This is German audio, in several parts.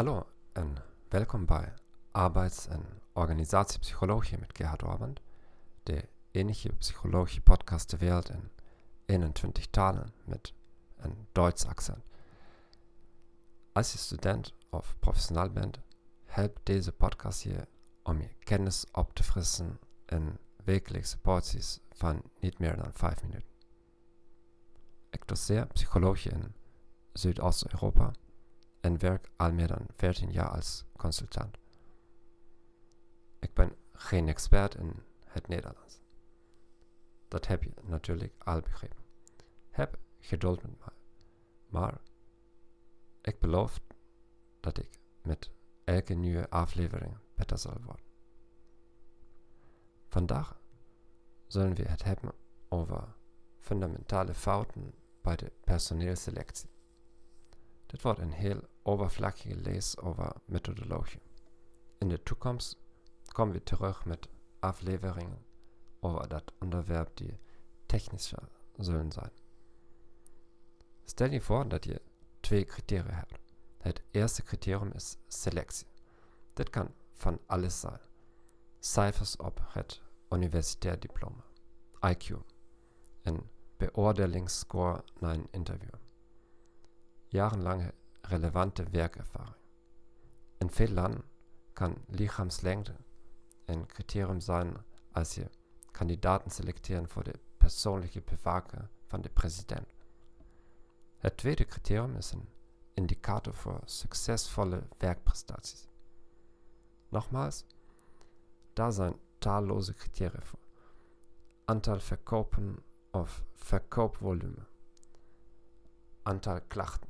Hallo en welkom bij Arbeids- en Organisatiepsychologie met Gerhard Orband, de enige psychologische podcast ter wereld in 21 talen met een Duits accent. Als je student of professional bent, helpt deze podcast je om je kennis op te frissen in wekelijkse porties van niet meer dan 5 minuten. Ik doseer psychologie in Zuidoost-Europa en werk al meer dan 14 jaar als consultant. Ik ben geen expert in het Nederlands. Dat heb je natuurlijk al begrepen. Heb geduld met mij. Maar ik beloof dat ik met elke nieuwe aflevering beter zal worden. Vandaag zullen we het hebben over fundamentale fouten bij de personeelselectie. Dit wordt een heel overvlakkige lees over methodologie. In de toekomst komen we terug met afleveringen over dat onderwerp die technischer zullen zijn. Stel je voor dat je twee criteria hebt. Het eerste criterium is selectie. Dit kan van alles zijn. Cijfers op het universitair diploma, IQ, een beoordelingsscore na een interview, jarenlange relevante werkervaring. In veel landen kan lichaamslengte een criterium zijn als je kandidaten selecteren voor de persoonlijke bewaker van de president. Het tweede criterium is een indicator voor succesvolle werkprestaties. Nogmaals, daar zijn talloze criteria voor. Aantal verkopen of verkoopvolume, aantal klachten,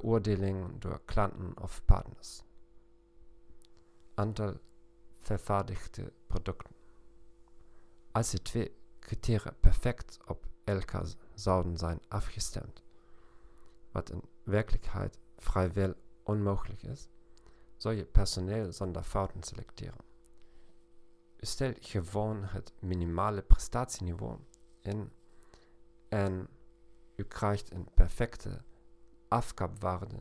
beoordeling door klanten of partners, aantal vervaardigde producten. Als die twee criteria perfect op elkaar zouden zijn afgestemd, wat in werkelijkheid vrijwel onmogelijk is, zou je personeel zonder fouten selecteren. U stelt gewoon het minimale prestatieniveau in en u krijgt een perfecte afkapwaarde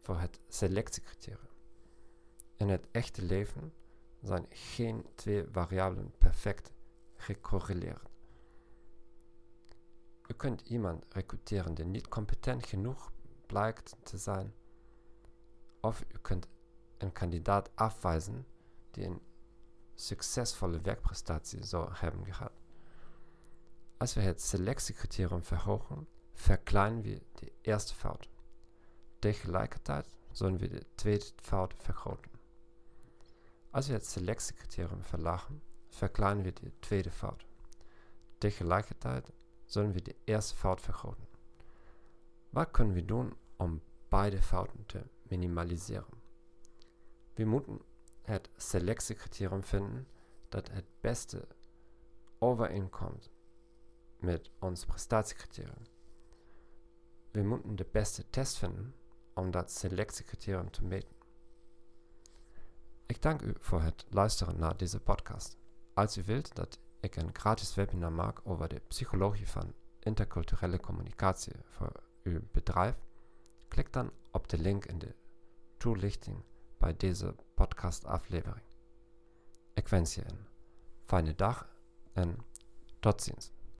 voor het selectiecriterium. In het echte leven zijn geen twee variabelen perfect gecorreleerd. U kunt iemand recruteren die niet competent genoeg blijkt te zijn, of u kunt een kandidaat afwijzen die een succesvolle werkprestatie zou hebben gehad. Als we het selectiecriterium verhogen, verkleinen we de eerste fout. Tegelijkertijd zullen we de tweede fout vergroten. Als we het selectiecriterium verlagen, verkleinen we de tweede fout. Tegelijkertijd zullen we de eerste fout vergroten. Wat kunnen we doen om beide fouten te minimaliseren? We moeten het selectiecriterium vinden dat het beste overeenkomt met ons prestatiecriterium. We moeten de beste test vinden om dat selectiecriterium te meten. Ik dank u voor het luisteren naar deze podcast. Als u wilt dat ik een gratis webinar maak over de psychologie van interculturele communicatie voor uw bedrijf, klik dan op de link in de toelichting bij deze podcast-aflevering. Ik wens je een fijne dag en tot ziens.